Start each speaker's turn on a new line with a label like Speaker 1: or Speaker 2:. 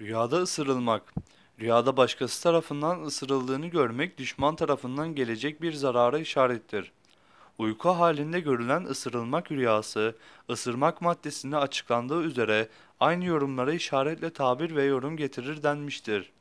Speaker 1: Rüyada ısırılmak. Rüyada başkası tarafından ısırıldığını görmek düşman tarafından gelecek bir zarara işarettir. Uyku halinde görülen ısırılmak rüyası, ısırmak maddesinde açıklandığı üzere aynı yorumlara işaretle tabir ve yorum getirir denmiştir.